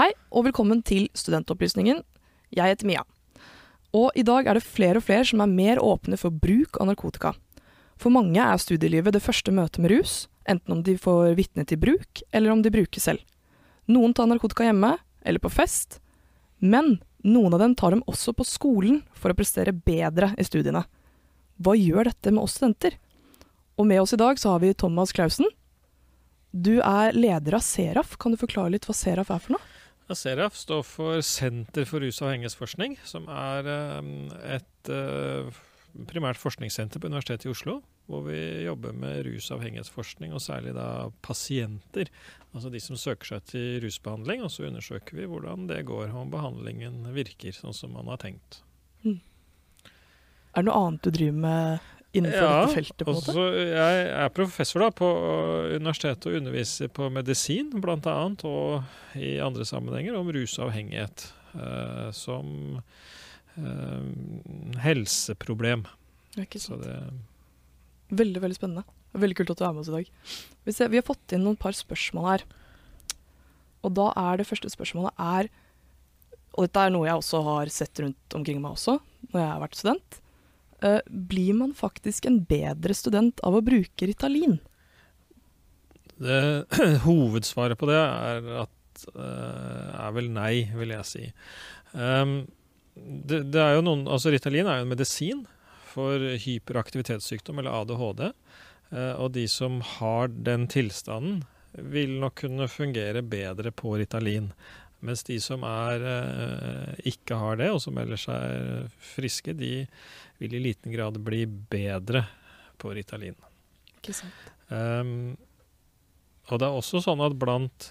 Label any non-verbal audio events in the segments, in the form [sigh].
Hei, og velkommen til Studentopplysningen. Jeg heter Mia. Og i dag er det flere og flere som er mer åpne for bruk av narkotika. For mange er studielivet det første møtet med rus, enten om de får vitne til bruk, eller om de bruker selv. Noen tar narkotika hjemme, eller på fest, men noen av dem tar dem også på skolen for å prestere bedre i studiene. Hva gjør dette med oss studenter? Og med oss i dag så har vi Thomas Clausen. Du er leder av Seraf. Kan du forklare litt hva Seraf er for noe? Seraf står for Senter for rus- og avhengighetsforskning, som er um, et uh, primært forskningssenter på Universitetet i Oslo, hvor vi jobber med rus- og avhengighetsforskning, og særlig da pasienter. Altså de som søker seg til rusbehandling, og så undersøker vi hvordan det går, om behandlingen virker sånn som man har tenkt. Mm. Er det noe annet du driver med innenfor ja, dette feltet? på en måte? jeg er professor da på universitetet og underviser på medisin bl.a. og i andre sammenhenger om rusavhengighet eh, som eh, helseproblem. Ikke Så sant. det Veldig veldig spennende. Veldig kult at du er med oss i dag. Vi, ser, vi har fått inn noen par spørsmål her. Og da er det første spørsmålet er Og dette er noe jeg også har sett rundt omkring meg også, når jeg har vært student. Eh, blir man faktisk en bedre student av å bruke Ritalin? Det, [clears throat] hovedsvaret på det er at eh, er vel nei, vil jeg si. Um, det, det er jo noen, altså Ritalin er jo en medisin for hyperaktivitetssykdom eller ADHD. eh, og de som har den tilstanden, vil nok kunne fungere bedre på Ritalin. Mens de som er, ikke har det, og som ellers er friske, de vil i liten grad bli bedre på Ritalin. Ikke sant? Um, og det er også sånn at blant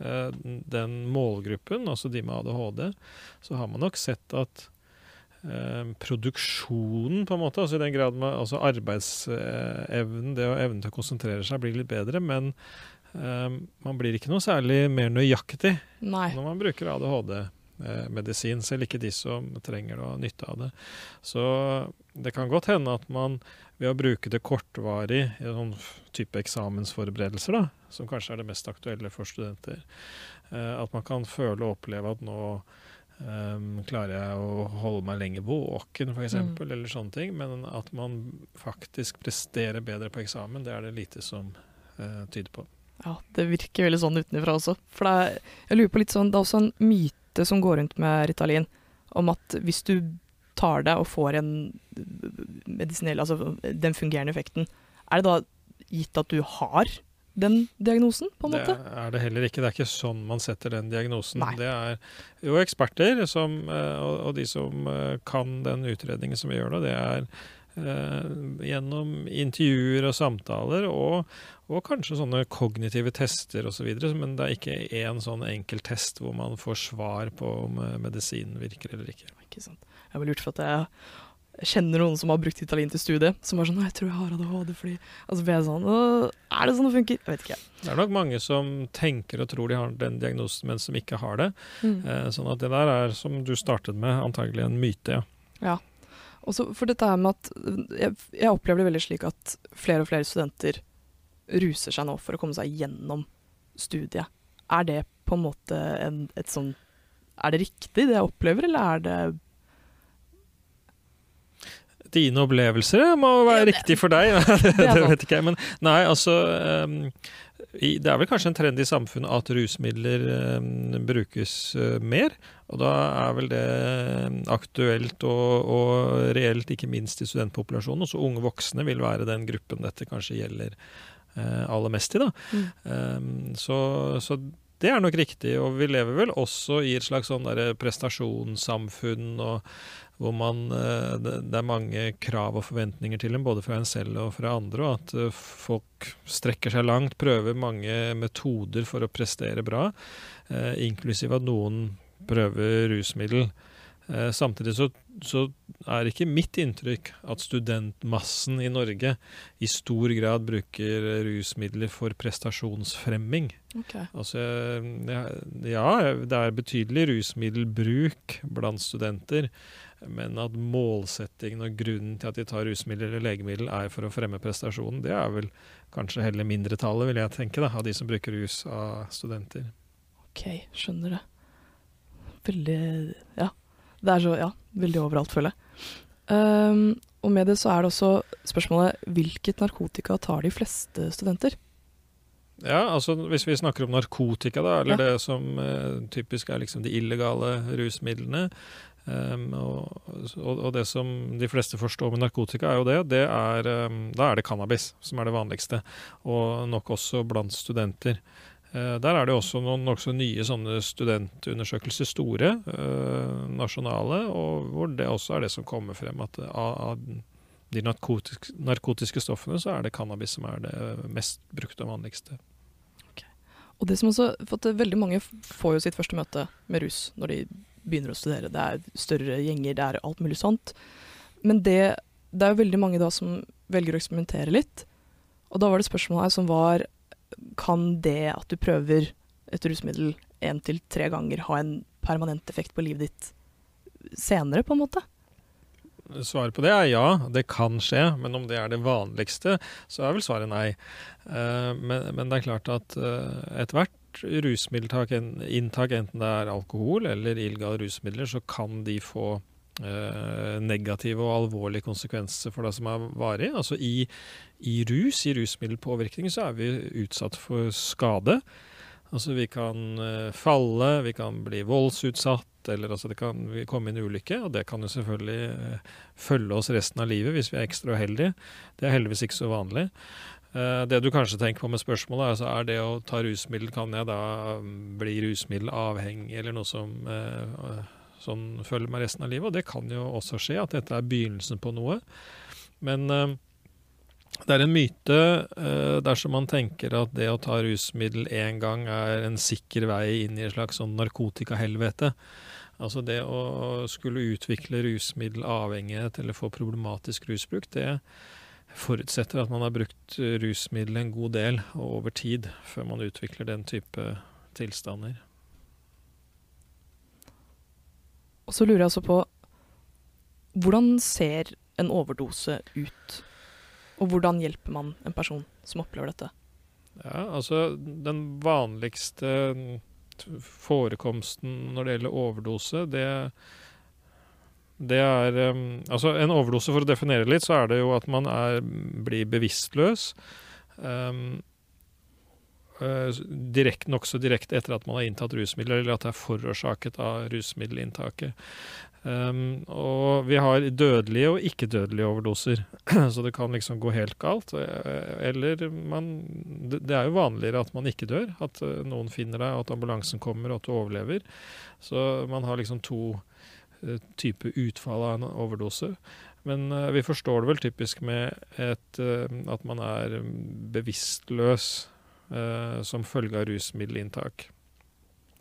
uh, den målgruppen, altså de med ADHD, så har man nok sett at eh, produksjonen, på en måte, altså i den grad man, altså arbeidsevnen, det å evne til å konsentrere seg, blir litt bedre, men eh, man blir ikke noe særlig mer nøyaktig Nei. når man bruker ADHD-medisin, selv ikke de som trenger å ha nytte av det. Så det kan godt hende at man ved å bruke det kortvarig i noen sånn type eksamensforberedelser, da, som kanskje er det mest aktuelle for studenter, eh, at man kan føle og oppleve at nå Um, klarer jeg å holde meg lenger våken, f.eks., Mm. eller sånne ting, men at man faktisk presterer bedre på eksamen, det er det lite som uh, tyder på. Ja, det virker veldig sånn utenfra også. For det er, jeg lurer på litt sånn, det er også en myte som går rundt med Ritalin, om at hvis du tar det og får en medisinell, altså den fungerende effekten, er det da gitt at du har den diagnosen, på en måte? Det er det heller ikke. Det er ikke sånn man setter den diagnosen. Nei. Det er jo eksperter som, eh, og, de som eh, kan den utredningen som vi gjør nå, det er gjennom intervjuer og samtaler og, og kanskje sånne kognitive tester osv. Men det er ikke én sånn enkel test hvor man får svar på om eh, medisinen virker eller ikke. Ikke sant? Jeg er vel lurt for at jeg kjenner noen som har brukt Italien til studiet, som er sånn 'Jeg tror jeg har ADHD fordi Altså ble jeg sånn Er det sånn det funker? Jeg vet ikke. Det er nok mange som tenker og tror de har den diagnosen, men som ikke har det. Mm. Eh, sånn at det der er, som du startet med, antagelig en myte, ja. Og så for dette her med at jeg, jeg opplever det veldig slik at flere og flere studenter ruser seg nå for å komme seg gjennom studiet. Er det på en måte en, et sånn Er det riktig det jeg opplever, eller er det Dine opplevelser må være Ja, det- riktig for deg. [laughs] det, er vet ikke jeg. Men nei, altså i, Det er vel kanskje en trend i samfunnet at rusmidler ehm, brukes eh, mer. Og da er vel det ehm, aktuelt og, og reelt, ikke minst i studentpopulasjonen. Også unge voksne vil være den gruppen dette kanskje gjelder eh, aller mest i. da. Mm. Så, så det er nok riktig, og vi lever vel også i et slags sånn prestasjonssamfunn, og hvor man, eh, det er mange krav og forventninger til dem, både fra en selv og fra andre, og at eh, folk strekker seg langt, prøver mange metoder for å prestere bra, eh, inklusiv at noen prøver rusmiddel. Samtidig så, så er ikke mitt inntrykk at studentmassen i Norge i stor grad bruker rusmidler for prestasjonsfremming. Okay. Altså, ja, ja, det er betydelig rusmiddelbruk blant studenter, men at målsettingen og grunnen til at de tar rusmidler eller legemiddel er for å fremme prestasjonen, det er vel kanskje heller mindretallet, vil jeg tenke, da, av de som bruker rus av studenter. Ok, skjønner det. veldig Ja. Det er så Ja, veldig overalt, føler jeg. Um, og med det så er det også spørsmålet hvilket narkotika tar de fleste studenter? Ja, altså hvis vi snakker om narkotika, da, eller Ja. det som eh, typisk er liksom de illegale rusmidlene, um, og, og, det som de fleste forstår med narkotika, er jo det. det er, um, da er det cannabis som er det vanligste, og nok også blant studenter. Uh, der er det også noen nokså nye sånne studentundersøkelser, store, uh, nasjonale, og hvor det også er det som kommer frem at av, av de narkotiske, narkotiske stoffene, så er det cannabis som er det mest brukte og vanligste. Og det som også, for at Veldig mange får jo sitt første møte med rus når de begynner å studere. Det er større gjenger, det er alt mulig sånt. Men det, det er jo veldig mange da som velger å eksperimentere litt. Og da var det spørsmålet her som var Kan det at du prøver et rusmiddel én til tre ganger ha en permanent effekt på livet ditt senere, på en måte? Svaret på det er ja, det kan skje, men om det er det vanligste, så er vel svaret nei. Eh, Men, men det er klart at etter ethvert rusmiddeltak, rusmiddelinntak, enten det er alkohol eller illegale rusmidler, så kan de få eh, negative og alvorlige konsekvenser for det som er varig. Altså i, i rus, i rusmiddelpåvirkning, så er vi utsatt for skade. Altså vi kan eh, falle, vi kan bli voldsutsatt, eller altså det kan komme inn ulykke. Og det kan jo selvfølgelig eh, følge oss resten av livet hvis vi er ekstra uheldige. Det er heldigvis ikke så vanlig. Eh, det du kanskje tenker på med spørsmålet, altså, er det å ta rusmiddel, kan jeg da mm, bli rusmiddelavhengig, eller noe som eh, sånn følger meg resten av livet? Og det kan jo også skje, at dette er begynnelsen på noe. Men eh, det er en myte dersom man tenker at det å ta rusmiddel én gang er en sikker vei inn i et slags sånn narkotikahelvete. Altså det å skulle utvikle rusmiddelavhengighet eller få problematisk rusbruk, det forutsetter at man har brukt rusmiddel en god del og over tid før man utvikler den type tilstander. Og så lurer jeg altså på hvordan ser en overdose ut? Og hvordan hjelper man en person som opplever dette? Ja, altså den vanligste forekomsten når det gjelder overdose, det, det er um, Altså en overdose, for å definere litt, så er det jo at man er, blir bevisstløs. Um, eh, direkt, Nokså direkte etter at man har inntatt rusmidler, eller at det er forårsaket av rusmiddelinntaket. Um, og vi har dødelige og ikke-dødelige overdoser, [clears throat] så det kan liksom gå helt galt. eh, Eller man Det er jo vanligere at man ikke dør, at eh, noen finner deg, at ambulansen kommer, og at du overlever. Så man har liksom to eh, typer utfall av en overdose. Men eh, vi forstår det vel typisk med et, eh, at man er bevisstløs eh, som følge av rusmiddelinntak.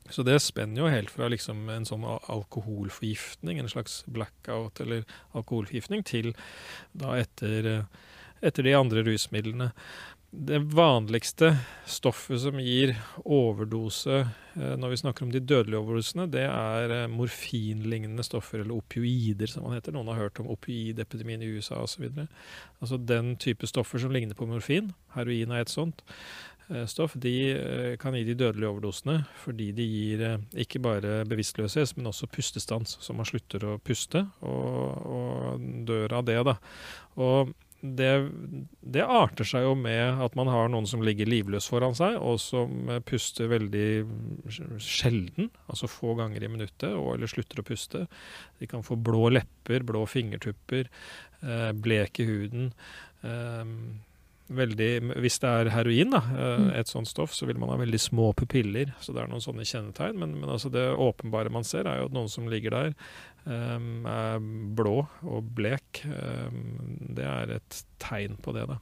Så det spenner jo helt fra liksom en sånn alkoholforgiftning, en slags blackout eller alkoholforgiftning, til da etter, etter de andre rusmidlene. Det vanligste stoffet som gir overdose eh, når vi snakker om de dødelige overdosene, det er eh, morfinlignende stoffer, eller opioider som man heter. Noen har hørt om opioidepidemien i USA osv. Altså den type stoffer som ligner på morfin. Heroin er et sånt eh, stoff. De kan gi de dødelige overdosene fordi de gir ikke bare bevisstløshet, men også pustestans, så man slutter å puste og, og dør av det. da. Og det, det arter seg jo med at man har noen som ligger livløs foran seg, og som puster veldig sjelden, altså få ganger i minuttet, og eller slutter å puste. De kan få blå lepper, blå fingertupper, eh, blek i huden. Eh, veldig, hvis det er heroin, da, eh, Mm. et sånt stoff, så vil man ha veldig små pupiller. Så det er noen sånne kjennetegn. Men, men altså det åpenbare man ser, er jo at noen som ligger der, eh, er blå og blek. um, det er et tegn på det, da.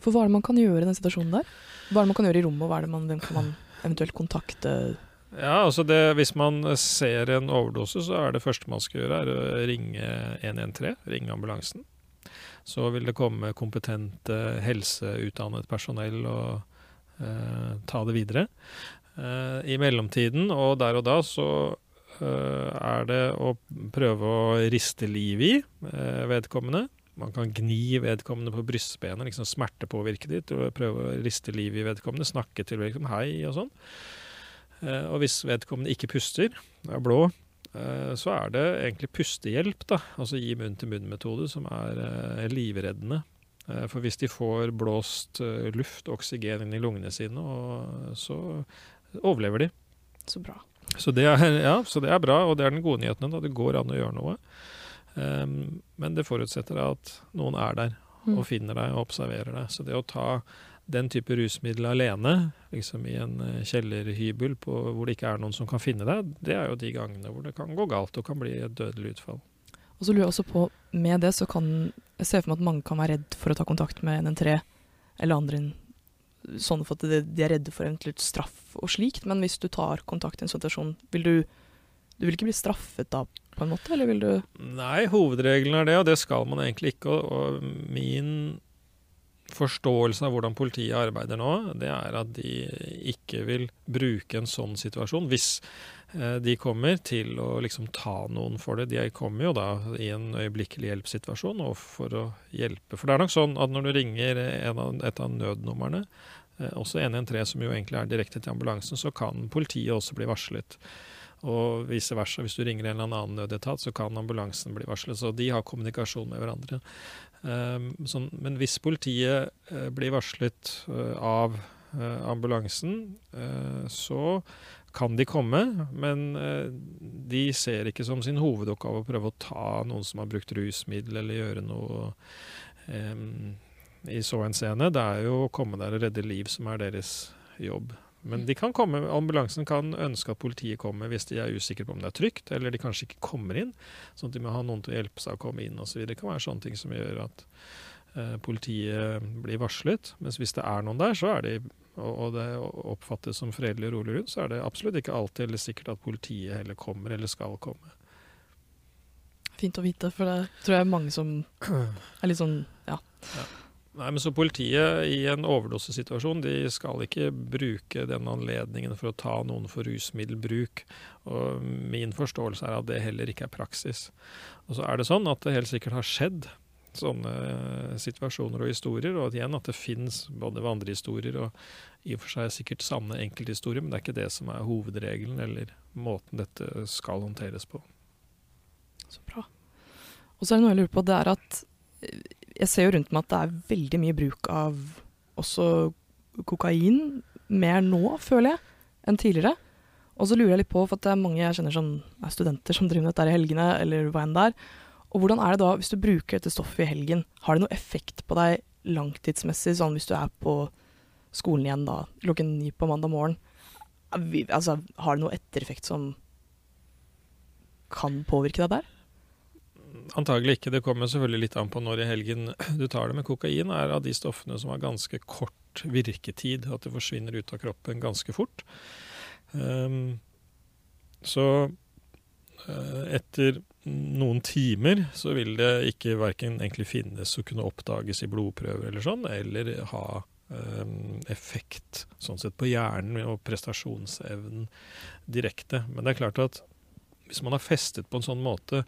For hva er det man kan gjøre i den situasjonen der? Hva er det man kan gjøre i rommet, og hva er det man, hvem kan man eventuelt kontakte? Ja, altså det, Hvis man ser en overdose, så er det første man skal gjøre, er å ringe 113, ringe ambulansen. Så vil det komme kompetent helseutdannet personell og eh, ta det videre. Eh, I mellomtiden og der og da så er det å prøve å riste liv i eh, vedkommende. Man kan gni vedkommende på brystbenet, liksom smertepåvirke ditt, og prøve å riste liv i vedkommende, snakke til vedkommende, hei og sånn. Eh, og hvis vedkommende ikke puster, er blå, eh, så er det egentlig pustehjelp, da. Altså gi munn-til-munn-metode, som er eh, livreddende. Eh, for hvis de får blåst eh, luft og oksygen inn i lungene sine, så overlever de. Så bra. Så det, er, [laughs] ja, så det er bra, og det er den gode nyheten. Da. Det går an å gjøre noe. Um, men det forutsetter at noen er der Mm. og finner deg og observerer deg. Så det å ta den type rusmiddel alene, liksom i en eh, kjellerhybel på, hvor det ikke er noen som kan finne deg, det er jo de gangene hvor det kan gå galt og kan bli et dødelig utfall. Og så lurer jeg også på, med det så kan jeg se for meg at mange kan være redd for å ta kontakt med NN3 eller andre sånn at de, de er redde for eventuelt straff og slikt, men hvis du tar kontakt i en situasjon, vil du du vil ikke bli straffet da, på en måte, eller vil du Nei, hovedregelen er det, og det skal man egentlig ikke. Og, og min forståelse av hvordan politiet arbeider nå, det er at de ikke vil bruke en sånn situasjon hvis eh, de kommer til å liksom ta noen for det. De kommer jo da i en øyeblikkelig hjelpsituasjon og for å hjelpe. For det er nok sånn at når du ringer et av nødnumrene, eh, også 113 som jo egentlig er direkte til ambulansen, så kan politiet også bli varslet. Og vice versa. Hvis du ringer en eller annen nødetat, så kan ambulansen bli varslet. Så de har kommunikasjon med hverandre. Um, sånn, men hvis politiet uh, blir varslet uh, av uh, ambulansen, så kan de komme, men de ser ikke som sin hovedoppgave å prøve å ta noen som har brukt rusmiddel, eller gjøre noe um, i så henseende. Det er jo å komme der og redde liv som er deres jobb. Men de kan komme, ambulansen kan ønske at politiet kommer hvis de er usikre på om det er trygt, eller de kanskje ikke kommer inn, sånn at de må ha noen til å hjelpe seg å komme inn osv. Det kan være sånne ting som gjør at eh, politiet blir varslet. Mens hvis det er noen der, så er de, og, og det oppfattes som fredelig og rolig rundt, så er det absolutt ikke alltid eller sikkert at politiet heller kommer eller skal komme. Fint å vite, for det tror jeg er mange som er litt sånn ja. ja. Nei, men så Politiet i en overdosesituasjon de skal ikke bruke den anledningen for å ta noen for rusmiddelbruk. Og Min forståelse er at det heller ikke er praksis. Og så er det sånn at det helt sikkert har skjedd sånne situasjoner og historier, og at igjen at det finnes både vandrehistorier og i og for seg sikkert sanne enkelthistorier, men det er ikke det som er hovedregelen eller måten dette skal håndteres på. Så bra. Og så er det noe jeg lurer på, det er at jeg ser jo rundt meg at det er veldig mye bruk av også kokain. Mer nå, føler jeg, enn tidligere. Og så lurer jeg litt på, for det er mange jeg kjenner som er studenter som driver med dette i helgene, eller hva enn det er. Og hvordan er det da, hvis du bruker dette stoffet i helgen, har det noe effekt på deg langtidsmessig, sånn hvis du er på skolen igjen da, klokken ni på mandag morgen? Altså, har det noe ettereffekt som kan påvirke deg der? Antagelig ikke. Det kommer selvfølgelig litt an på når i helgen du tar det. Men kokain er av de stoffene som har ganske kort virketid. At det forsvinner ut av kroppen ganske fort. Um, så uh, etter noen timer så vil det ikke verken egentlig finnes og kunne oppdages i blodprøver eller sånn, eller ha um, effekt sånn sett på hjernen og prestasjonsevnen direkte. Men det er klart at hvis man har festet på en sånn måte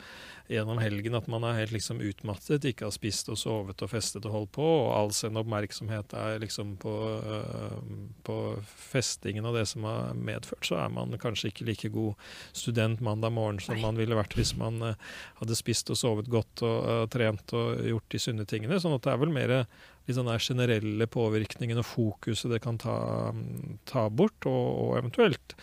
gjennom helgen at man er helt liksom utmattet, ikke har spist og sovet og festet og holdt på, og all sin oppmerksomhet er liksom på, uh, på festingen og det som har medført, så er man kanskje ikke like god student mandag morgen som man ville vært hvis man uh, hadde spist og sovet godt og uh, trent og gjort de sunne tingene. sånn at det er vel mer litt den der generelle påvirkningen og fokuset det kan ta, ta bort, og, og eventuelt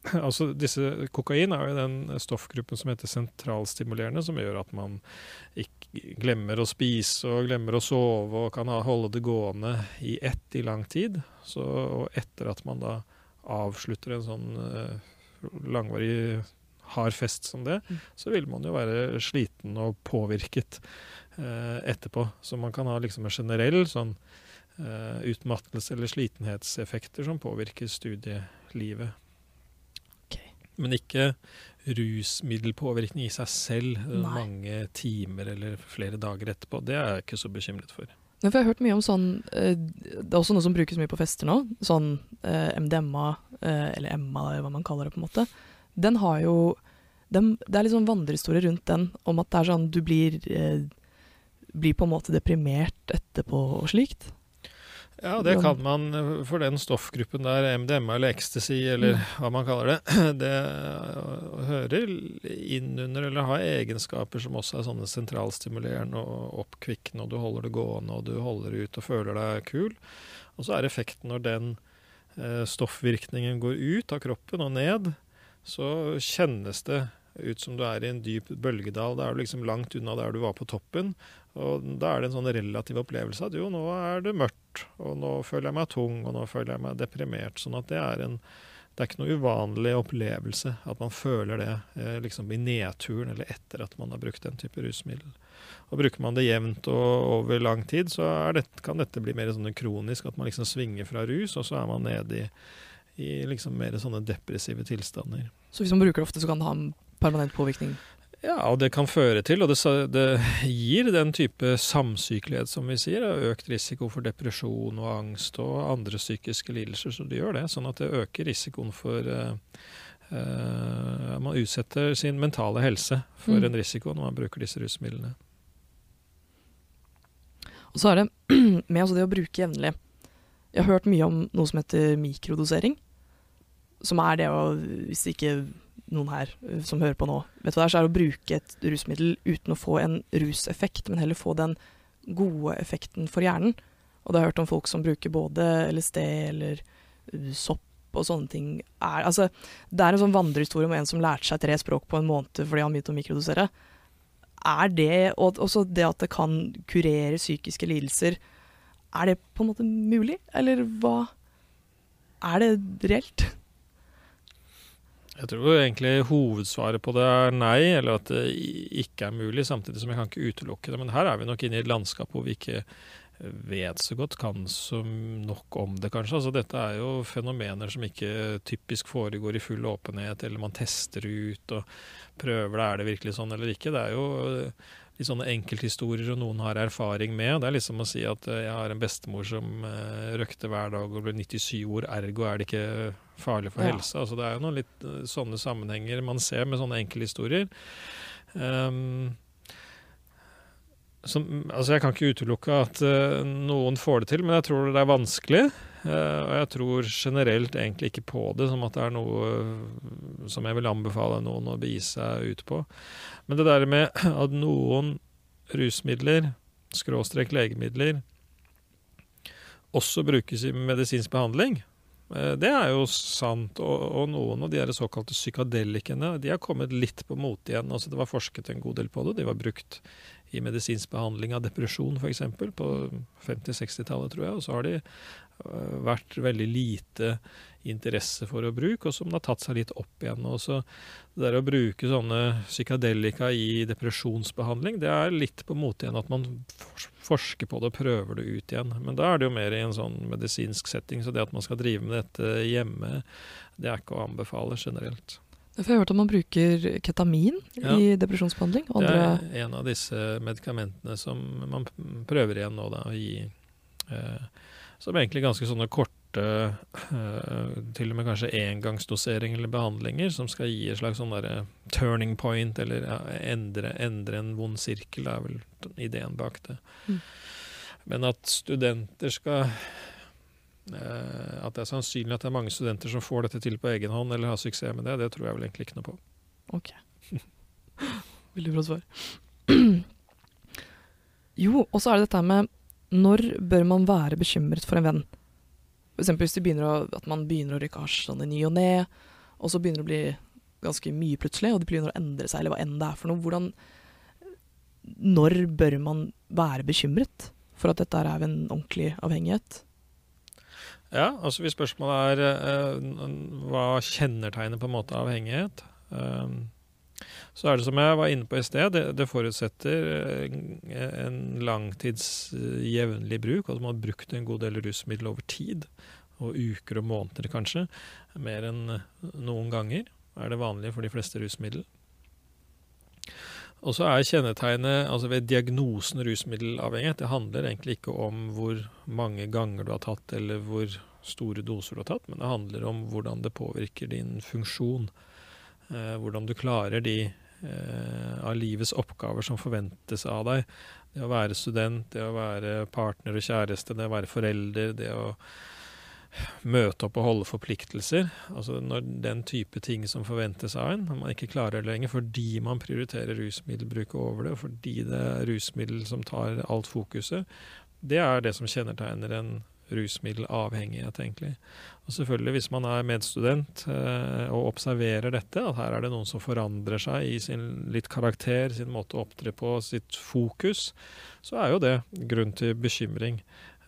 [laughs] altså disse, Kokain er jo den stoffgruppen som heter sentralstimulerende, som gjør at man ikke glemmer å spise og glemmer å sove og kan holde det gående i ett i lang tid. Så, og etter at man da avslutter en sånn uh, langvarig hard fest som det, mm. så vil man jo være sliten og påvirket uh, etterpå. Så man kan ha liksom en generell sånn uh, utmattelse eller slitenhetseffekter som påvirker studielivet men ikke rusmiddelpåvirkning i seg selv Nei. mange timer eller flere dager etterpå. Det er jeg ikke så bekymret for. Ja, for jeg har hørt mye om sånn eh, Det er også noe som brukes mye på fester nå. Sånn eh, MDMA, eh, eller Emma, hva man kaller det, på en måte. Den har jo den, Det er litt sånn vandrehistorie rundt den, om at det er sånn du blir, blir på en måte deprimert etterpå og slikt. Ja, det kan man for den stoffgruppen der, MDMA eller ecstasy eller mm. hva man kaller det. [clears throat] Det hører inn under eller har egenskaper som også er sånne sentralstimulerende og oppkvikkende, og du holder det gående og du holder ut og føler deg kul. Og så er effekten når den eh, stoffvirkningen går ut av kroppen og ned, så kjennes det ut som du er i en dyp bølgedal. Da er du liksom langt unna der du var på toppen. Og da er det en sånn relativ opplevelse at jo, nå er det mørkt, og nå føler jeg meg tung, og nå føler jeg meg deprimert. Sånn at det er en det er ikke noe uvanlig opplevelse at man føler det eh, liksom i nedturen eller etter at man har brukt den type rusmiddel. Og Bruker man det jevnt og over lang tid, så det, kan dette bli mer sånn kronisk. At man liksom svinger fra rus, og så er man nede i, i liksom mer sånne depressive tilstander. Så hvis man bruker det ofte, så kan det ha en permanent påvirkning? Ja, og det kan føre til, og det, det, gir den type samsykelighet som vi sier, økt risiko for depresjon og angst og andre psykiske lidelser. Så det gjør det, sånn at det øker risikoen for uh, uh, Man utsetter sin mentale helse for mm. en risiko når man bruker disse rusmidlene. Og så er det [clears throat] med altså det å bruke jevnlig. Jeg har hørt mye om noe som heter mikrodosering. Som er det å, hvis ikke noen her eh, som hører på nå, vet hva det er, så er det å bruke et rusmiddel uten å få en ruseffekt, men heller få den gode effekten for hjernen. Og det har jeg hørt om folk som bruker både LSD eller uh, sopp og sånne ting. Er, altså, det er en sånn vandrehistorie om en som lærte seg tre språk på en måned fordi han begynte å mikrodosere. Er det, og også det at det kan kurere psykiske lidelser, er det på en måte mulig? Eller hva Er det reelt? Jeg tror egentlig hovedsvaret på det er nei, eller at det ikke er mulig, samtidig som jeg kan ikke utelukke det. Men her er vi nok inne i et landskap hvor vi ikke vet så godt, kan så nok om det, kanskje. Altså, dette er jo fenomener som ikke typisk foregår i full åpenhet, eller man tester ut og prøver det, er det virkelig sånn eller ikke. Det er jo litt sånne enkelthistorier og noen har erfaring med. Det er liksom å si at eh, jeg har en bestemor som uh, røkte hver dag og ble 97 år, ergo er det ikke farlig for ja. helsa. Altså, det er jo noen litt sånne sammenhenger man ser med sånne enkelthistorier. Um, som, altså jeg kan ikke utelukke at uh, noen får det til, men jeg tror det er vanskelig. Uh, og jeg tror generelt egentlig ikke på det, som at det er noe uh, som jeg vil anbefale noen å begi seg ut på. Men det der med at noen rusmidler, skråstrek legemidler, også brukes i medisinsk behandling, eh, det er jo sant. Og, noen av de her såkalte psykadelikene de har kommet litt på mote igjen. Altså Det var forsket en god del på det. De var brukt i medisinsk behandling av depresjon f.eks. på 50-60-tallet, tror jeg. Og så har de eh, vært veldig lite interesse for å bruke, og som har tatt seg litt opp igjen. Og så det der å bruke sånne psykadelika i depresjonsbehandling, det er litt på mote igjen at man forsker på det og prøver det ut igjen. Men da er det jo mer i en sånn medisinsk setting, så det at man skal drive med dette hjemme, det er ikke å anbefale generelt. Jeg har hørt at man bruker ketamin ja. i depresjonsbehandling. Det er en av disse medikamentene som man prøver igjen nå da, å gi. Eh, som egentlig ganske sånne korte korte, uh, til og med kanskje engangsdosering eller behandlinger, som skal gi et slags sånn derre turning point, eller ja, endre, endre, en vond sirkel, er vel ideen bak det. Mm. Men at studenter skal uh, At det er sannsynlig at det er mange studenter som får dette til på egen hånd, eller har suksess med det, det tror jeg vel egentlig ikke noe på. Ok. [laughs] Veldig bra svar. [clears throat] jo, og så er det dette med når bør man være bekymret for en venn? For hvis å, at man begynner å røyke hasj sånn i ny og ne, og så begynner det å bli ganske mye plutselig, og det begynner å endre seg, eller hva enn det er for noe. Hvordan Når bør man være bekymret for at dette er en ordentlig avhengighet? Ja, altså hvis spørsmålet er uh, hva kjennetegner på en måte avhengighet, uh, så er det som jeg var inne på i sted, det, det forutsetter eh, en langtids jevnlig bruk. Altså man har brukt en god del rusmiddel over tid, og uker og måneder kanskje. Mer enn noen ganger er det vanlig for de fleste rusmiddel. Og så er kjennetegnet altså ved diagnosen rusmiddelavhengighet Det handler egentlig ikke om hvor mange ganger du har tatt, eller hvor store doser du har tatt, men det handler om hvordan det påvirker din funksjon. Eh, hvordan du klarer de eh, av livets oppgaver som forventes av deg. Det å være student, det å være partner og kjæreste, det å være forelder, det å møte opp og holde forpliktelser. Altså når den type ting som forventes av en, man ikke klarer det lenger fordi man prioriterer rusmiddelbruk over det, og fordi det er rusmiddel som tar alt fokuset, det er det som kjennetegner en rusmiddelavhengighet, egentlig. Og selvfølgelig, hvis man er medstudent eh, og observerer dette, at her er det noen som forandrer seg i sin litt karakter, sin måte å opptre på, sitt fokus, så er jo det grunn til bekymring.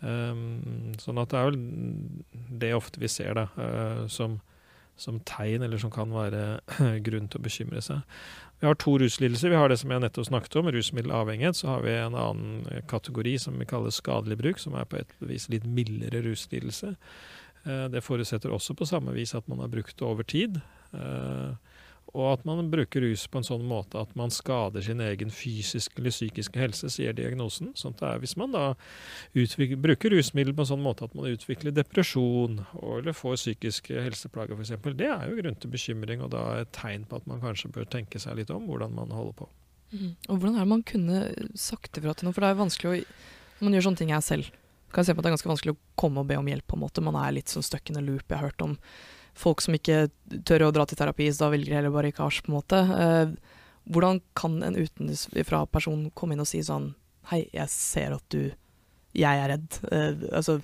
Um, sånn at det er vel det ofte vi ser da, uh, som, som, tegn, eller som kan være [clears throat] grunn til å bekymre seg. Vi har to ruslidelser. Vi har det som jeg nettopp snakket om, rusmiddelavhengighet. Så har vi en annen kategori som vi kaller skadelig bruk, som er på et vis litt mildere ruslidelse. Uh, det forutsetter også på samme vis at man har brukt det over tid. Og at man bruker rus på en sånn måte at man skader sin egen fysiske eller psykiske helse, sier diagnosen. Sånn det er hvis man da bruker rusmiddel på en sånn måte at man utvikler depresjon eller får psykiske helseplager f.eks., det er jo grunn til bekymring, og da et tegn på at man kanskje bør tenke seg litt om hvordan man holder på. Mm. Og Hvordan er det man kunne sagt ifra til noen? For det er vanskelig å Når man gjør sånne ting jeg selv, kan jeg se på at det er ganske vanskelig å komme og be om hjelp. på en måte. Man er litt sånn stuck in a loop. Jeg har hørt om folk som ikke tør å dra til terapi, så da velger de heller hasj, på en måte. Eh, hvordan kan en utenfra person komme inn og si sånn Hei, jeg ser at du Jeg er redd. Eh, altså,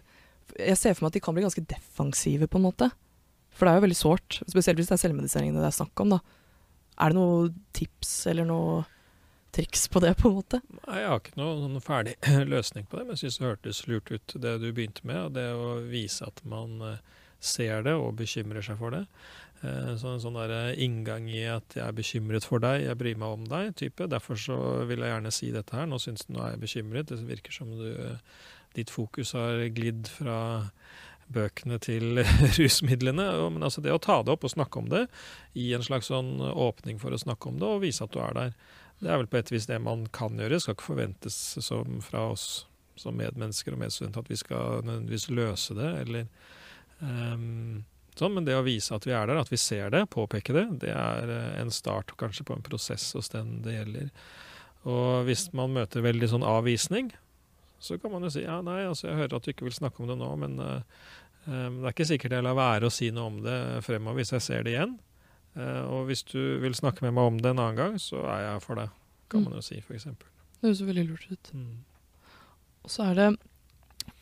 jeg ser for meg at de kan bli ganske defensive, på en måte. For det er jo veldig sårt. Spesielt hvis det er selvmedisinering det er snakk om, da. Er det noe tips eller noe triks på det, på en måte? Nei, Jeg har ikke noen ferdig [clears throat] løsning på det, men jeg syns det hørtes lurt ut, det du begynte med. Det å vise at man eh, ser det og bekymrer seg for det. Eh, så en sånn der eh, inngang i at jeg er bekymret for deg, jeg bryr meg om deg, type. Derfor så vil jeg gjerne si dette her. Nå syns du nå er jeg bekymret. Det virker som du, ditt fokus har glidd fra bøkene til [laughs] rusmidlene. Men altså det å ta det opp og snakke om det, i en slags sånn åpning for å snakke om det, og vise at du er der, det er vel på et vis det man kan gjøre. Det skal ikke forventes som fra oss som medmennesker og medstudenter at vi skal nødvendigvis løse det, eller Um, sånn, men det å vise at vi er der, at vi ser det, påpeke det, det er eh, en start kanskje på en prosess hos den det gjelder. Og hvis man møter veldig sånn avvisning, så kan man jo si ja, nei, altså jeg hører at du ikke vil snakke om det nå, men uh, um, det er ikke sikkert jeg lar være å si noe om det fremover hvis jeg ser det igjen. Uh, og hvis du vil snakke med meg om det en annen gang, så er jeg for det, kan mm. man jo si, f.eks. Det høres veldig lurt ut. Mm. Og så er det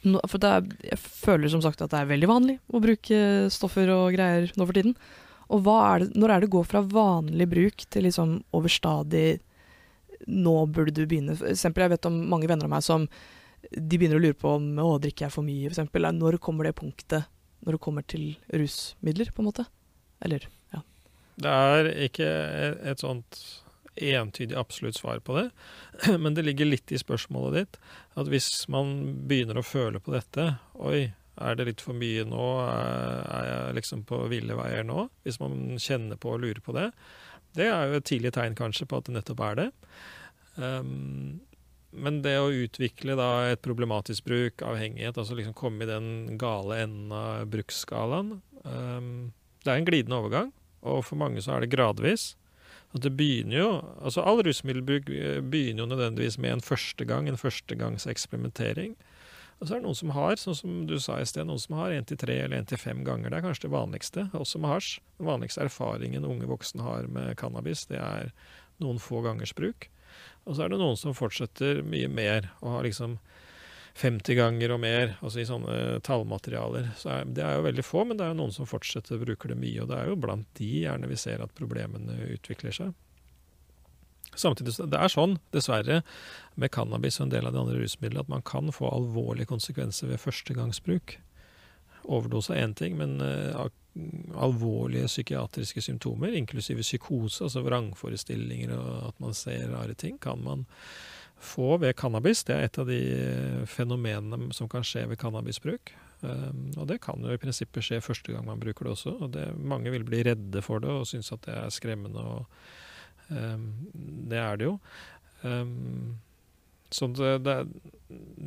no, For er, jeg føler som sagt at det er veldig vanlig å bruke stoffer og greier nå for tiden. Og er det, når er det å gå fra vanlig bruk til liksom overstadig Nå burde du begynne For eksempel, Jeg vet om mange venner av meg som de begynner å lure på om å, drikker jeg for mye, f.eks. Når kommer det punktet når det kommer til rusmidler, på en måte? Eller, ja. Det er ikke et sånt entydig absolutt svar på det, [clears throat] men det ligger litt i spørsmålet ditt. At hvis man begynner å føle på dette Oi, er det litt for mye nå? Er jeg liksom på ville veier nå? Hvis man kjenner på og lurer på det. Det er jo et tidlig tegn kanskje på at det nettopp er det. Um, men det å utvikle da et problematisk bruk, avhengighet, altså liksom komme i den gale enden av bruksskalaen um, Det er en glidende overgang, og for mange så er det gradvis. At det begynner jo, altså All rusmiddelbruk eh, begynner jo nødvendigvis med en første gang, en førstegangs eksperimentering. Og så er det noen som har, sånn som du sa i sted, noen som har én til tre eller én til fem ganger. Det er kanskje det vanligste, også med hasj. Den vanligste erfaringen unge voksne har med cannabis, det er noen få gangers bruk. Og så er det noen som fortsetter mye mer, og har liksom 50 ganger og mer, altså i sånne tallmaterialer. Så er, det er jo veldig få, men det er jo noen som fortsetter å bruke det mye. Og det er jo blant de gjerne vi ser at problemene utvikler seg. Samtidig, Det er sånn, dessverre, med cannabis og en del av de andre rusmidlene, at man kan få alvorlige konsekvenser ved førstegangsbruk. Overdose er én ting, men uh, alvorlige psykiatriske symptomer, inklusive psykose, altså vrangforestillinger og at man ser rare ting, kan man få ved cannabis. Det er et av de fenomenene som kan skje ved cannabisbruk. Um, og det kan jo i prinsippet skje første gang man bruker det også. og det, Mange vil bli redde for det og synes at det er skremmende, og um, det er det jo. Um, så det, det,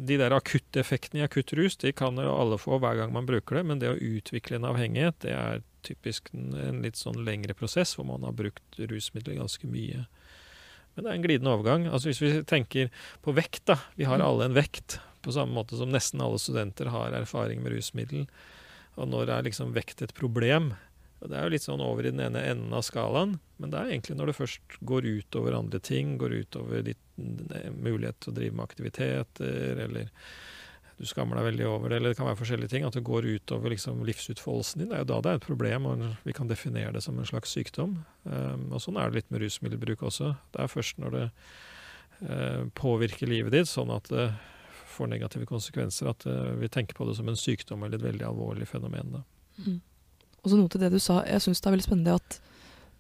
de der akutte effektene i akutt rus de kan jo alle få hver gang man bruker det, men det å utvikle en avhengighet det er typisk en, en litt sånn lengre prosess hvor man har brukt rusmidler ganske mye. Men det er en glidende overgang. Altså Hvis vi tenker på vekt, da. Vi har Mm. alle en vekt, på samme måte som nesten alle studenter har erfaring med rusmiddel. Og når er liksom vekt et problem? Og Det er jo litt sånn over i den ene enden av skalaen, men det er egentlig når det først går utover andre ting, går utover ditt eh, mulighet til å drive med aktiviteter, eller du skammer deg veldig over det, eller det kan være forskjellige ting, at det går utover liksom livsutfoldelsen din. Det er jo da det er et problem, og vi kan definere det som en slags sykdom. Um, og sånn er det litt med rusmiddelbruk også. Det er først når det uh, påvirker livet ditt, sånn at det får negative konsekvenser, at uh, vi tenker på det som en sykdom eller et veldig alvorlig fenomen. Mm. Og så noe til det du sa, jeg syns det er veldig spennende at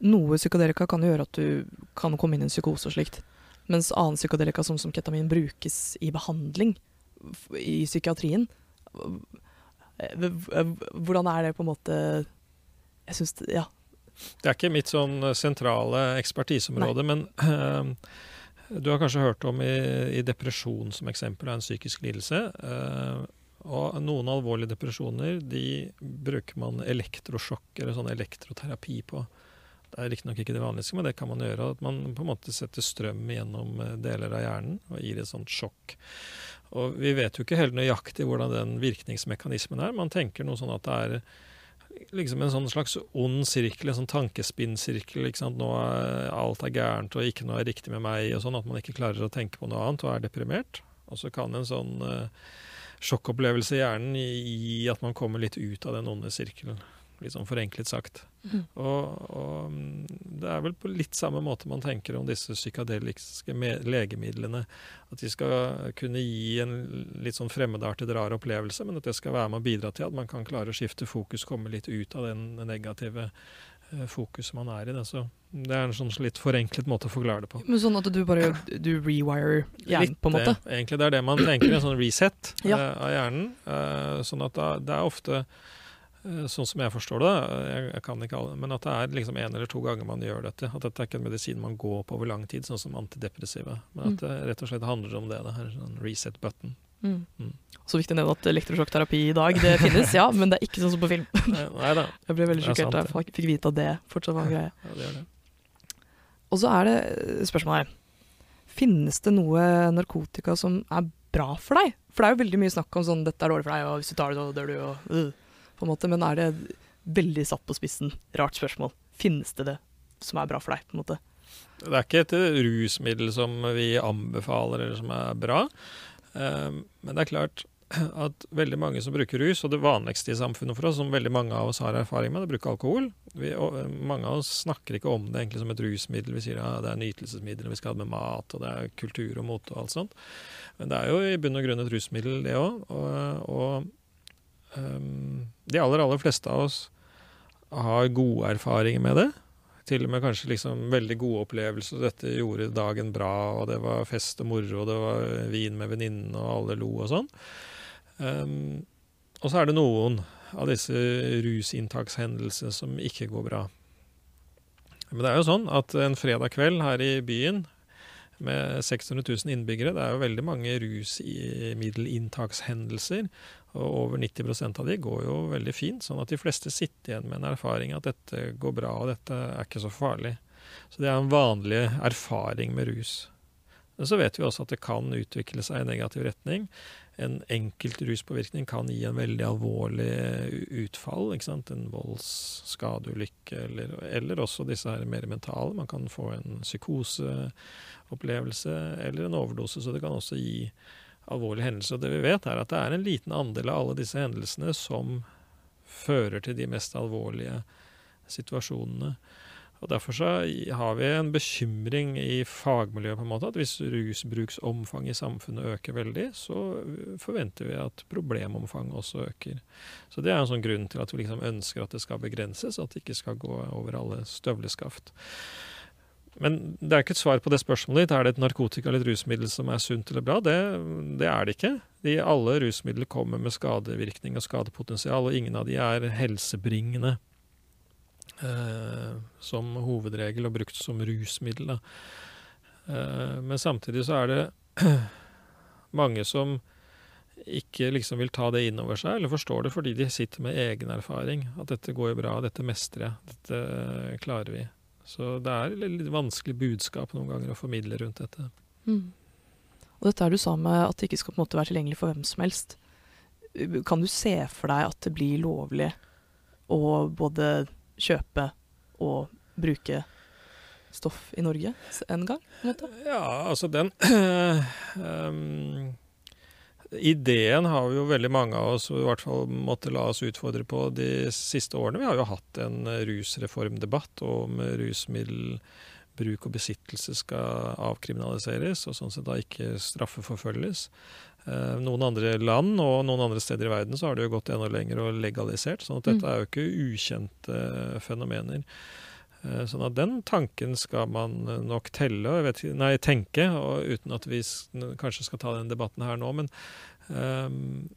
noe psykadelika kan gjøre at du kan komme inn i en psykose og slikt, mens annen psykadelika, som, som ketamin, brukes i behandling i psykiatrien. Eh, v- Hvordan er det på en måte Jeg syns Ja. Det er ikke mitt sånn sentrale ekspertiseområde, men uh, du har kanskje hørt om i, i depresjon som eksempel av en psykisk lidelse. Uh, og noen alvorlige depresjoner de bruker man elektrosjokk eller sånn elektroterapi på. Det er riktignok ikke det vanligste, men det kan man gjøre. At man på en måte setter strøm gjennom eh, deler av hjernen og gir et sånt sjokk. Og vi vet jo ikke helt nøyaktig hvordan den virkningsmekanismen er. Man tenker noe sånn at det er liksom en sånn slags ond sirkel, en sånn tankespinnsirkel. Nå er alt er gærent, og ikke noe er riktig med meg, og sånn at man ikke klarer å tenke på noe annet og er deprimert. Og så kan en sånn uh, sjokkopplevelse i hjernen gi at man kommer litt ut av den onde sirkelen. Litt sånn forenklet sagt. Mm. Og, og mm, det er vel på litt samme måte man tenker om disse psykadeliske legemidlene. At de skal kunne gi en litt sånn fremmedartet, rar opplevelse, men at det skal være med å bidra til at man kan klare å skifte fokus, komme litt ut av den negative eh, fokuset man er i. Det. Så det er en sånn litt forenklet måte å forklare det på. Men sånn at du bare du rewire hjernen, på en måte? det, egentlig. Det er det man tenker, en sånn reset Ja. uh, av hjernen. Uh, sånn at da, det er ofte eh, Sånn som jeg forstår det, jeg, jeg kan ikke alle, men at det er liksom en eller to ganger man gjør dette. At dette er ikke en medisin man går på over lang tid, sånn som antidepressiva. Men at det rett og slett handler om det. det her, sånn reset button. Mm. Mm. Så viktig å nevne at elektrosjokkterapi i dag det finnes, ja, men det er ikke sånn som på film. [laughs] Nei, da, Jeg ble veldig er sjokkert da jeg fikk vite at det fortsatt var en greie. ja, det gjør det. Og så er det eh, spørsmålet her. Finnes det noe narkotika som er bra for deg? For det er jo veldig mye snakk om sånn 'dette er dårlig for deg', og 'hvis du tar det, så dør du', og øh, på en måte. Men er det veldig satt på spissen? Rart spørsmål. Finnes det det som er bra for deg, på en måte? Det er ikke et rusmiddel som vi anbefaler eller som er bra. Um, men det er klart at veldig mange som bruker rus, og det vanligste i samfunnet for oss, som veldig mange av oss har erfaring med, det er å bruke alkohol. Vi, eh, mange av oss snakker ikke om det egentlig som et rusmiddel. Vi sier ja, det er nytelsesmiddel, vi skal ha det med mat, og det er kultur og mote og alt sånt. Men det er jo i bunn og grunn et rusmiddel, det òg. Og, og de aller, aller fleste av oss har gode erfaringer med det til og med kanskje liksom veldig gode opplevelser. Dette gjorde dagen bra, og det var fest og moro, og det var vin med venninnene, og alle lo og sånn. Um, og så er det noen av disse rusinntakshendelsene som ikke går bra. Men det er jo sånn at en fredag kveld her i byen med 600 000 innbyggere, det er jo veldig mange rusmiddelinntakshendelser. Og over 90% av de går jo veldig fint, sånn at de fleste sitter igjen med en erfaring at dette går bra, og dette er ikke så farlig. Så det er en vanlig erfaring med rus. Men så vet vi også at det kan utvikle seg i negativ retning. En enkelt ruspåvirkning kan gi en veldig alvorlig utfall. En voldsskadeulykke, eller, eller også disse her mer mentale. Man kan få en psykoseopplevelse eller en overdose. Så det kan også gi alvorlige hendelser. Og det vi vet, er at det er en liten andel av alle disse hendelsene som fører til de mest alvorlige situasjonene. Og Derfor så har vi en bekymring i fagmiljøet på en måte, at hvis rusbruksomfanget i samfunnet øker veldig, så forventer vi at problemomfanget også øker. Så Det er en sånn grunn til at vi liksom ønsker at det skal begrenses, at det ikke skal gå over alle støvleskaft. Men det er ikke et svar på det spørsmålet ditt. Er det et narkotika eller et rusmiddel som er sunt eller bra? Det, det er det ikke. De, alle rusmidler kommer med skadevirkning og skadepotensial, og ingen av de er helsebringende som hovedregel og brukt som rusmiddel. Eh, men samtidig så er det [clears throat] mange som ikke liksom vil ta det inn over seg, eller forstår det fordi de sitter med egen erfaring. At dette går jo bra, dette mestrer jeg, dette klarer vi. Så det er et litt vanskelig budskap noen ganger å formidle rundt dette. Mm. Og dette er du sa med at det ikke skal på en måte være tilgjengelig for hvem som helst. Kan du se for deg at det blir lovlig å både kjøpe og bruke stoff i Norge en gang? En ja, altså den um, [clears throat] Ideen har vi jo veldig mange av oss i hvert fall måtte la oss utfordre på de siste årene. Vi har jo hatt en rusreformdebatt om rusmiddelbruk og besittelse skal avkriminaliseres, og sånn sett da ikke straffeforfølges. Eh, noen andre land og noen andre steder i verden så har det jo gått enda lenger og legalisert, sånn at dette mm. er jo ikke ukjente fenomener. Eh, sånn at den tanken skal man nok telle, vet, nei, tenke, og uten at vi kanskje skal ta den debatten her nå. Men, um,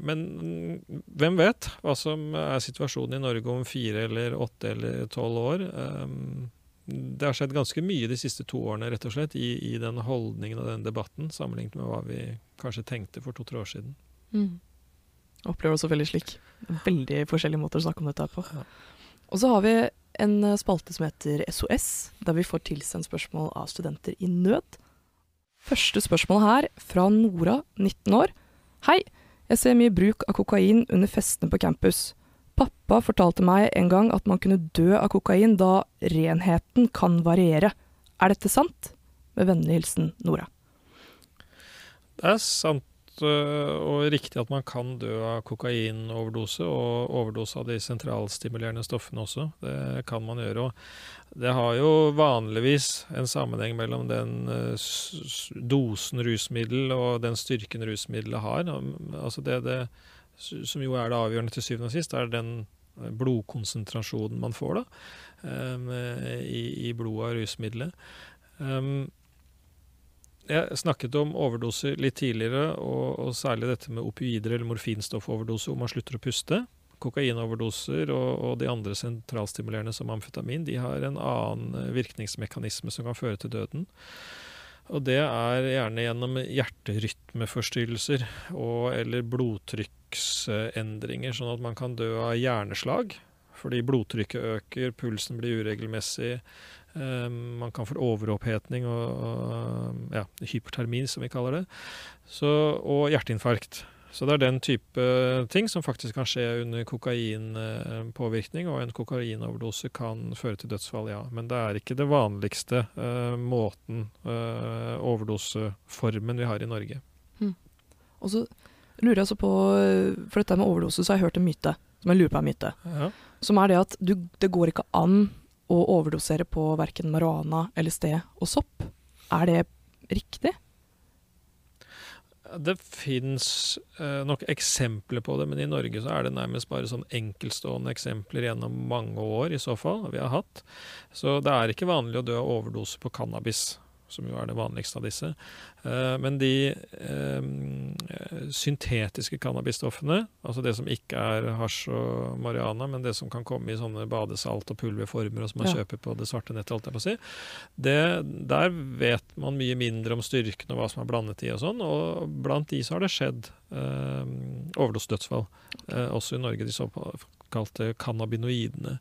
men hvem vet hva som er situasjonen i Norge om fire eller åtte eller tolv år? Um, det har skjedd ganske mye de siste to årene rett og slett, i, i den holdningen og den debatten, sammenlignet med hva vi kanskje tenkte for to-tre år siden. Mm. Jeg opplever også veldig slik. Veldig forskjellige måter å snakke om dette på. Og så har vi en spalte som heter SOS, der vi får tilsendt spørsmål av studenter i nød. Første spørsmål her, fra Nora, 19 år. Hei, jeg ser mye bruk av kokain under festene på campus. Pappa fortalte meg en gang at man kunne dø av kokain da renheten kan variere. Er dette sant? Med vennlig hilsen Nora. Det er sant Eh, og riktig at man kan dø av kokainoverdose og overdose av de sentralstimulerende stoffene også. Det kan man gjøre. Det har jo vanligvis en sammenheng mellom den eh, dosen rusmiddel og den styrken rusmiddelet har. Altså det, det, som jo er det avgjørende til syvende og sist, er den eh, blodkonsentrasjonen man får da, i, i blodet av rusmiddelet. Um, jeg snakket om overdoser litt tidligere, og, og særlig dette med opioider eller morfinstoffoverdose hvor man slutter å puste. Kokainoverdoser og, og, de andre sentralstimulerende som amfetamin de har en annen eh, virkningsmekanisme som kan føre til døden. Og det er gjerne gjennom hjerterytmeforstyrrelser og, eller blodtrykksendringer, sånn at man kan dø av hjerneslag fordi blodtrykket øker, pulsen blir uregelmessig, Um, man kan få overopphetning og ja, hypertermi, som vi kaller det. Så, og hjerteinfarkt. Så det er den type ting som faktisk kan skje under kokainpåvirkning, og en kokainoverdose kan føre til dødsfall, ja. Men det er ikke det vanligste uh, måten, uh, overdoseformen, vi har i Norge. Mm. Og så lurer jeg altså på, for dette med overdose, så har jeg hørt en myte, som jeg lurer på er myte. Ja. Som er det at du, det går ikke an å overdosere på verken marihuana, LSD og sopp. Er det riktig? Det fins eh, nok eksempler på det, men i Norge så er det nærmest bare sånn enkeltstående eksempler gjennom mange år i så fall vi har hatt. Så det er ikke vanlig å dø av overdose på cannabis som jo er det vanligste av disse. Eh, men de eh, syntetiske cannabisstoffene, altså det som ikke er hasj og marihuana, men det som kan komme i sånne badesalt- og pulverformer, og som man ja. kjøper på det svarte nettet, holdt jeg på å si, det, der vet man mye mindre om styrken og hva som er blandet i og sånn. Og blant de så har det skjedd eh, overdosedødsfall, eh, også i Norge. De såkalte cannabinoidene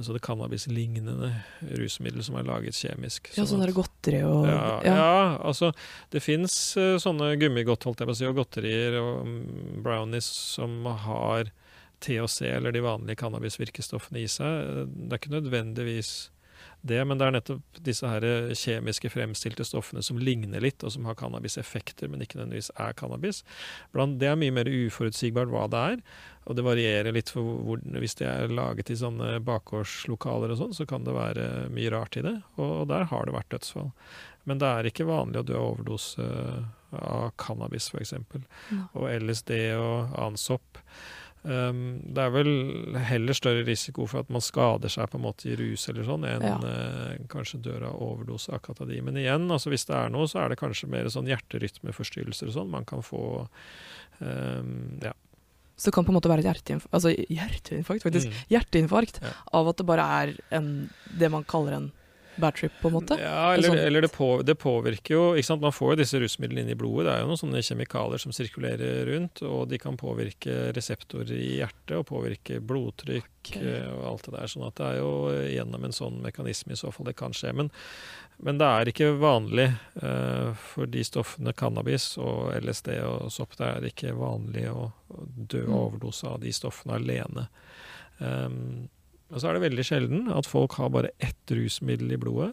så det cannabislignende rusmiddel som er laget kjemisk. Ja, sånn at, godteri og ja, ja. ja, altså det fins uh, sånne gummigodt, holdt jeg på å si, og godterier og um, brownies som har THC, eller de vanlige cannabisvirkestoffene i seg. Det er ikke nødvendigvis det, men det er nettopp disse her kjemiske fremstilte stoffene som ligner litt, og som har cannabiseffekter, men ikke nødvendigvis er cannabis. Blant, det er mye mer uforutsigbart hva det er, og det varierer litt for hvor, Hvis det er laget i sånne bakgårdslokaler og sånn, så kan det være mye rart i det, og der har det vært dødsfall. Men det er ikke vanlig å dø av overdose av cannabis, f.eks. Og LSD og annen sopp. Um, det er vel heller større risiko for at man skader seg på en måte i rus eller sånn, enn ja. uh, kanskje dør av overdose av katadi. Men igjen, altså hvis det er noe, så er det kanskje mer sånn hjerterytmeforstyrrelser og sånn man kan få. Um, ja. Så det kan på en måte være et hjerteinfarkt, altså hjerteinfarkt, faktisk, mm. hjerteinfarkt ja. av at det bare er en, det man kaller en bad trip, på en måte? Ja, eller, sånn- eller det, på, det påvirker jo ikke sant? Man får jo disse rusmidlene inn i blodet. Det er jo noen sånne kjemikalier som sirkulerer rundt, og de kan påvirke reseptorer i hjertet og påvirke blodtrykk Ok. eh, og alt det der. Sånn at det er jo gjennom en sånn mekanisme i så fall det kan skje. Men, men det er ikke vanlig uh, for de stoffene cannabis og LSD og sopp. Det er ikke vanlig å dø Mm. av overdose av de stoffene alene. Um, og så er det veldig sjelden at folk har bare ett rusmiddel i blodet.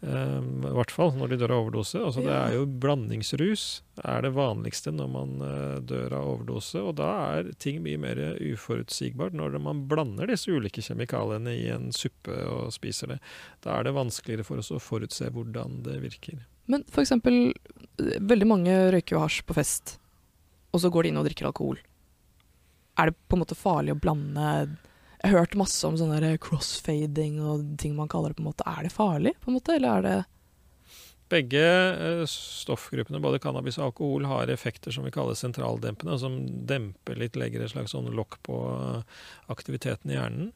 Um, I hvert fall når de dør av overdose. Altså, Det er jo blandingsrus er det vanligste når man uh, dør av overdose. Og da er ting mye mer uforutsigbart når man blander disse ulike kjemikaliene i en suppe og spiser det. Da er det vanskeligere for oss å forutse hvordan det virker. Men eksempel, eh, veldig mange røyker jo hasj på fest, og så går de inn og drikker alkohol. Er det på en måte farlig å blande Jeg har hørt masse om sånn crossfading og ting man kaller det. på en måte. Er det farlig, på en måte, eller er det Begge eh, stoffgruppene, både cannabis og alkohol, har effekter som vi kaller sentraldempende, som demper litt, legger et slags sånn lokk på eh, aktiviteten i hjernen.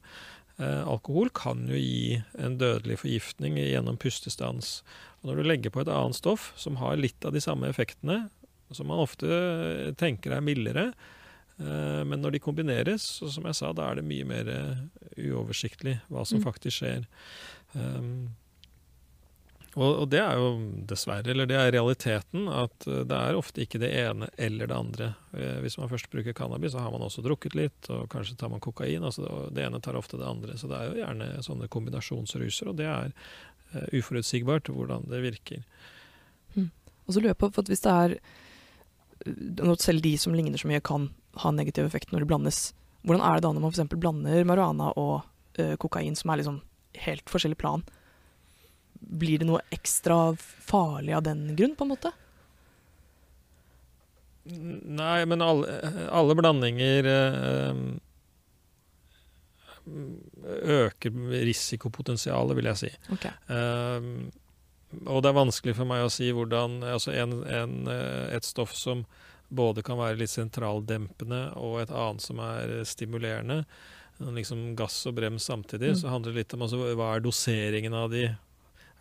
Eh, alkohol kan jo gi en dødelig forgiftning gjennom pustestans. Og når du legger på et annet stoff som har litt av de samme effektene, som man ofte tenker er mildere, men når de kombineres, så som jeg sa, da er det mye mer eh, uoversiktlig hva som Mm. faktisk skjer. Um, og, og det er jo dessverre, eller det er realiteten, at eh, det er ofte ikke det ene eller det andre. Eh, Hvis man først bruker cannabis, så har man også drukket litt, og kanskje tar man kokain. altså Det ene tar ofte det andre. Så det er jo gjerne sånne kombinasjonsruser, og det er uh, uforutsigbart hvordan det virker. Og så lurer jeg på, for hvis det er Selv de som ligner så mye, kan ha en negativ effekt når det blandes. Hvordan er det da når man f.eks. blander marihuana og uh, kokain, som er liksom helt forskjellig plan? Blir det noe ekstra farlig av den grunn, på en måte? Nei, men alle, alle blandinger eh, øker risikopotensialet, vil jeg si. Okay. Um, og det er vanskelig for meg å si hvordan altså en, en, eh, Et stoff som både kan være litt sentraldempende og et annet som er stimulerende, liksom gass og brems samtidig, Mm. så handler det litt om altså, hva er doseringen av de.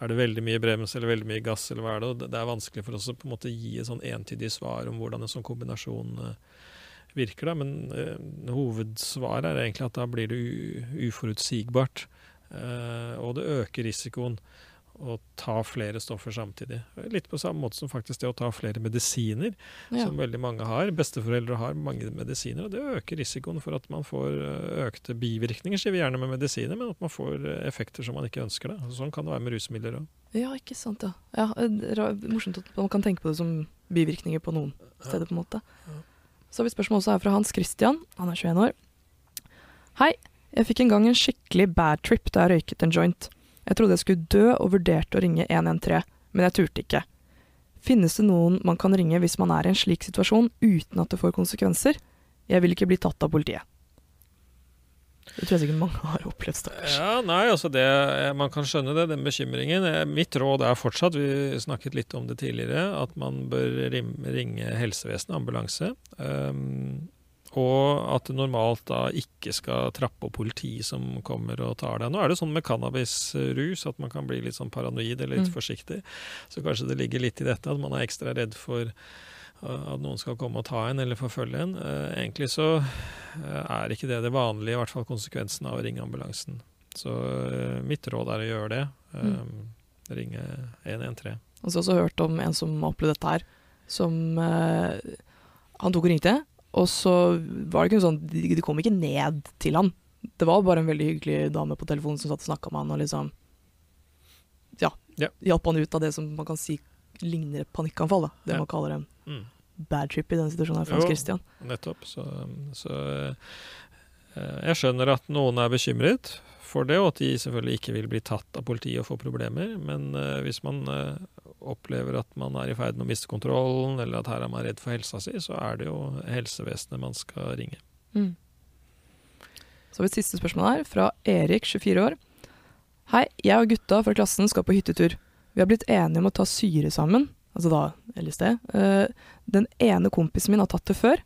Er det veldig mye brems eller veldig mye gass, eller hva er det? Det- er vanskelig for oss å på en måte gi et sånn entydig svar om hvordan en sånn kombinasjon eh, virker. Da. Men eh, hovedsvaret er egentlig at da blir det uforutsigbart. Eh, og det øker risikoen å ta flere stoffer samtidig. Litt på samme måte som faktisk det å ta flere medisiner, Ja. som veldig mange har. Besteforeldre har mange medisiner, og det øker risikoen for at man får eh, økte bivirkninger, sier vi gjerne med medisiner, men at man får eh, effekter som man ikke ønsker. Da. Sånn kan det være med rusmidler òg. ja, ikke sant, ja. ja eh, morsomt at man kan tenke på det som bivirkninger på noen steder, på en måte. Ja. Så har vi spørsmål også her fra Hans Christian, han er 21 år. Hei, jeg fikk en gang en skikkelig bad trip da jeg røyket en joint. Jeg trodde jeg skulle dø og vurderte å ringe 113, men jeg turte ikke. Finnes det noen man kan ringe hvis man er i en slik situasjon uten at det får konsekvenser? Jeg vil ikke bli tatt av politiet. Det tror jeg sikkert mange har opplevd, stakkars. Ja, nei, altså det, Man kan skjønne det, den bekymringen. Eh, Mitt råd er fortsatt, vi snakket litt om det tidligere, at man bør ringe helsevesenet, ambulanse. Um, og at det normalt da ikke skal trappe opp politi som kommer og tar deg. Nå er det sånn med cannabisrus at man kan bli litt sånn paranoid eller litt Mm. forsiktig. Så kanskje det ligger litt i dette at man er ekstra redd for uh, at noen skal komme og ta en eller forfølge en. Uh, egentlig så uh, er ikke det det vanlige, i hvert fall konsekvensen av å ringe ambulansen. Så mitt råd er å gjøre det. Mm. Ringe 113. Og så har jeg også hørt om en som opplevde dette her, som eh, Han tok og ringte, og så var det ikke sånn de, de kom ikke ned til han. Det var bare en veldig hyggelig dame på telefonen som satt og snakka med han og liksom Ja, Ja. hjalp han ut av det som man kan si ligner et panikkanfall. da. Det Ja. man kaller en Mm. bad trip i den situasjonen her Jo. Christian. Nettopp. Så, så eh, jeg skjønner at noen er bekymret for det, og at de selvfølgelig ikke vil bli tatt av politiet og få problemer. Men eh, hvis man eh, opplever at man er i ferd med å miste kontrollen, eller at her er man redd for helsa si, så er det jo helsevesenet man skal ringe. Mm. Så har vi et siste spørsmål her, fra Erik, 24 år. Hei, jeg og gutta fra klassen skal på hyttetur. Vi har blitt enige om å ta syre sammen, altså da LSD. Eh, den ene kompisen min har tatt det før,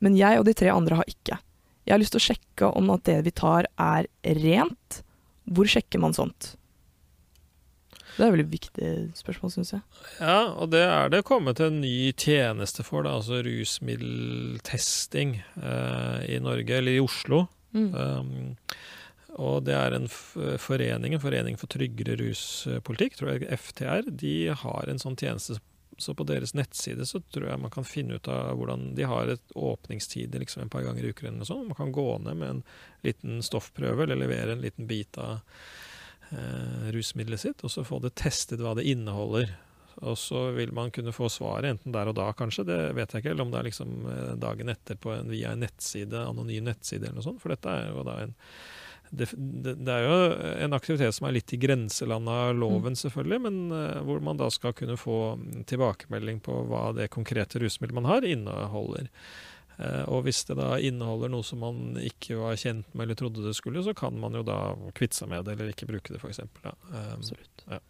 men jeg og de tre andre har ikke. Jeg har lyst til å sjekke om at det vi tar er rent. Hvor sjekker man sånt? Det er veldig viktig spørsmål, syns jeg. Ja, og det er det kommet en ny tjeneste for, da, altså rusmiddeltesting eh, i Norge, eller i Oslo. Mm. Um, og det er en forening, en forening for tryggere ruspolitikk, tror jeg FTR, de har en sånn tjeneste. Så på deres nettside så tror jeg man kan finne ut av hvordan De har et åpningstid liksom en par ganger i uken eller noe sånt. Man kan gå ned med en liten stoffprøve eller levere en liten bit av eh, rusmiddelet sitt, og så få det testet hva det inneholder. Og så vil man kunne få svaret enten der og da, kanskje, det vet jeg ikke, eller om det er liksom eh, dagen etter på en, via en nettside, anonym nettside eller noe sånt. For dette er jo da en det, det, det, er jo en aktivitet som er litt i grenselandet av loven, mm. selvfølgelig, men uh, hvor man da skal kunne få tilbakemelding på hva det konkrete rusmiddelet man har, inneholder. Uh, og hvis det da inneholder noe som man ikke var kjent med eller trodde det skulle, så kan man jo da kvitte seg med det eller ikke bruke det, f.eks. Um, Absolutt. Ja.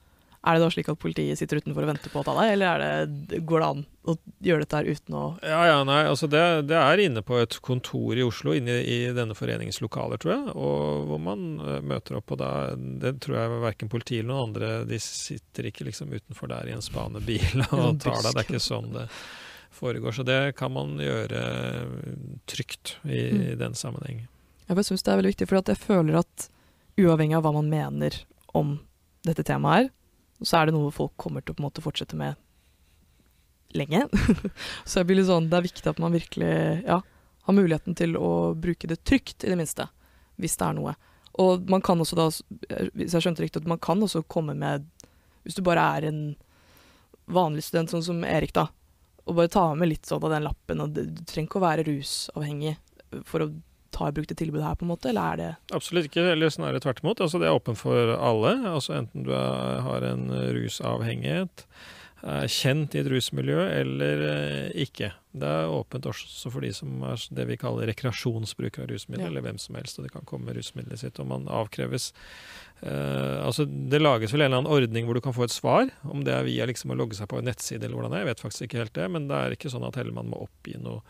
Er det da slik at politiet sitter utenfor og venter på å ta deg, eller det, går det an å gjøre dette her uten å Ja, ja, nei, altså det, det, er inne på et kontor i Oslo, inne i denne foreningens lokaler, tror jeg, og hvor man uh, møter opp. Og da, det tror jeg verken politiet eller noen andre De sitter ikke liksom utenfor der i en spanebil [laughs] og tar deg. Det er ikke sånn det foregår. Så det kan man gjøre trygt i, mm. i den sammenheng. Jeg syns det er veldig viktig, for jeg føler at uavhengig av hva man mener om dette temaet her, så er det noe folk kommer til å på en måte fortsette med lenge. [laughs] så jeg blir litt sånn, det er viktig at man virkelig ja, har muligheten til å bruke det trygt, i det minste. Hvis det er noe. Og man kan også da, hvis jeg skjønte riktig, at man kan også komme med Hvis du bare er en vanlig student, sånn som Erik, da, og bare ta med litt sånn av den lappen, og du trenger ikke å være rusavhengig for å ta i bruk det tilbudet her, på en måte, eller er det Absolutt ikke, eller snarere tvert imot. Altså, det er åpent for alle. Altså, enten du er, har en rusavhengighet, er kjent i et rusmiljø eller eh, ikke. Det er åpent også for de som er det vi kaller rekreasjonsbruk av rusmidler, ja. eller hvem som helst, og de kan komme med rusmiddelet sitt. Og man avkreves eh, Altså, det lages vel en eller annen ordning hvor du kan få et svar, om det er via liksom å logge seg på en nettside eller hvordan det er, jeg vet faktisk ikke helt det, men det er ikke sånn at heller man må oppgi noe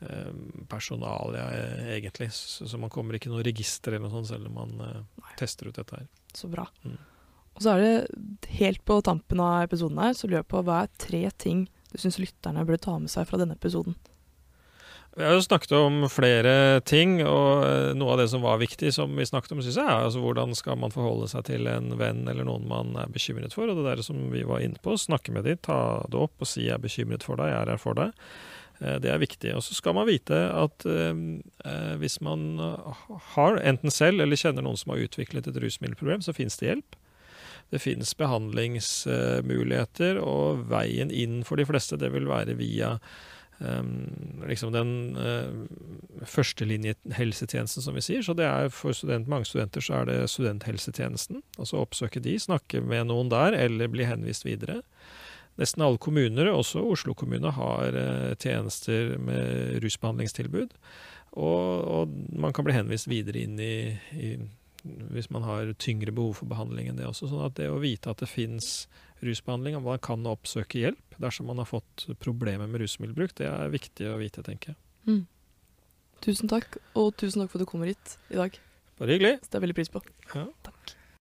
Eh, personalia, eh, egentlig. Så, man kommer ikke i noe register eller noe sånt, selv om man uh, tester ut dette her. Så bra. Mm. Og så er det helt på tampen av episoden her, så lurer jeg på hva er tre ting du syns lytterne burde ta med seg fra denne episoden? Vi har jo snakket om flere ting, og noe av det som var viktig, som vi snakket om, syns jeg, er altså hvordan skal man forholde seg til en venn eller noen man er bekymret for. Og det der som vi var inne på, snakke med dem, ta det opp og si 'jeg er bekymret for deg', 'jeg er her for deg'. Eh, det er viktig. Og så skal man vite at eh, eh, hvis man har enten selv eller kjenner noen som har utviklet et rusmiddelproblem, så finnes det hjelp. Det finnes behandlingsmuligheter, og veien inn for de fleste det vil være via um, liksom den uh, førstelinjehelsetjenesten, som vi sier. Så det er for student, mange studenter så er det studenthelsetjenesten. Altså oppsøke de, snakke med noen der, eller bli henvist videre. Nesten alle kommuner, også Oslo kommune, har uh, tjenester med rusbehandlingstilbud. Og, og, man kan bli henvist videre inn i, i, hvis man har tyngre behov for behandling enn det også. sånn at det å vite at det fins rusbehandling, og man kan oppsøke hjelp dersom man har fått problemer med rusmiddelbruk, det er viktig å vite, tenker jeg. Mm. Tusen takk, og tusen takk for at du kommer hit i dag. Bare hyggelig. Det er veldig pris på. Ja.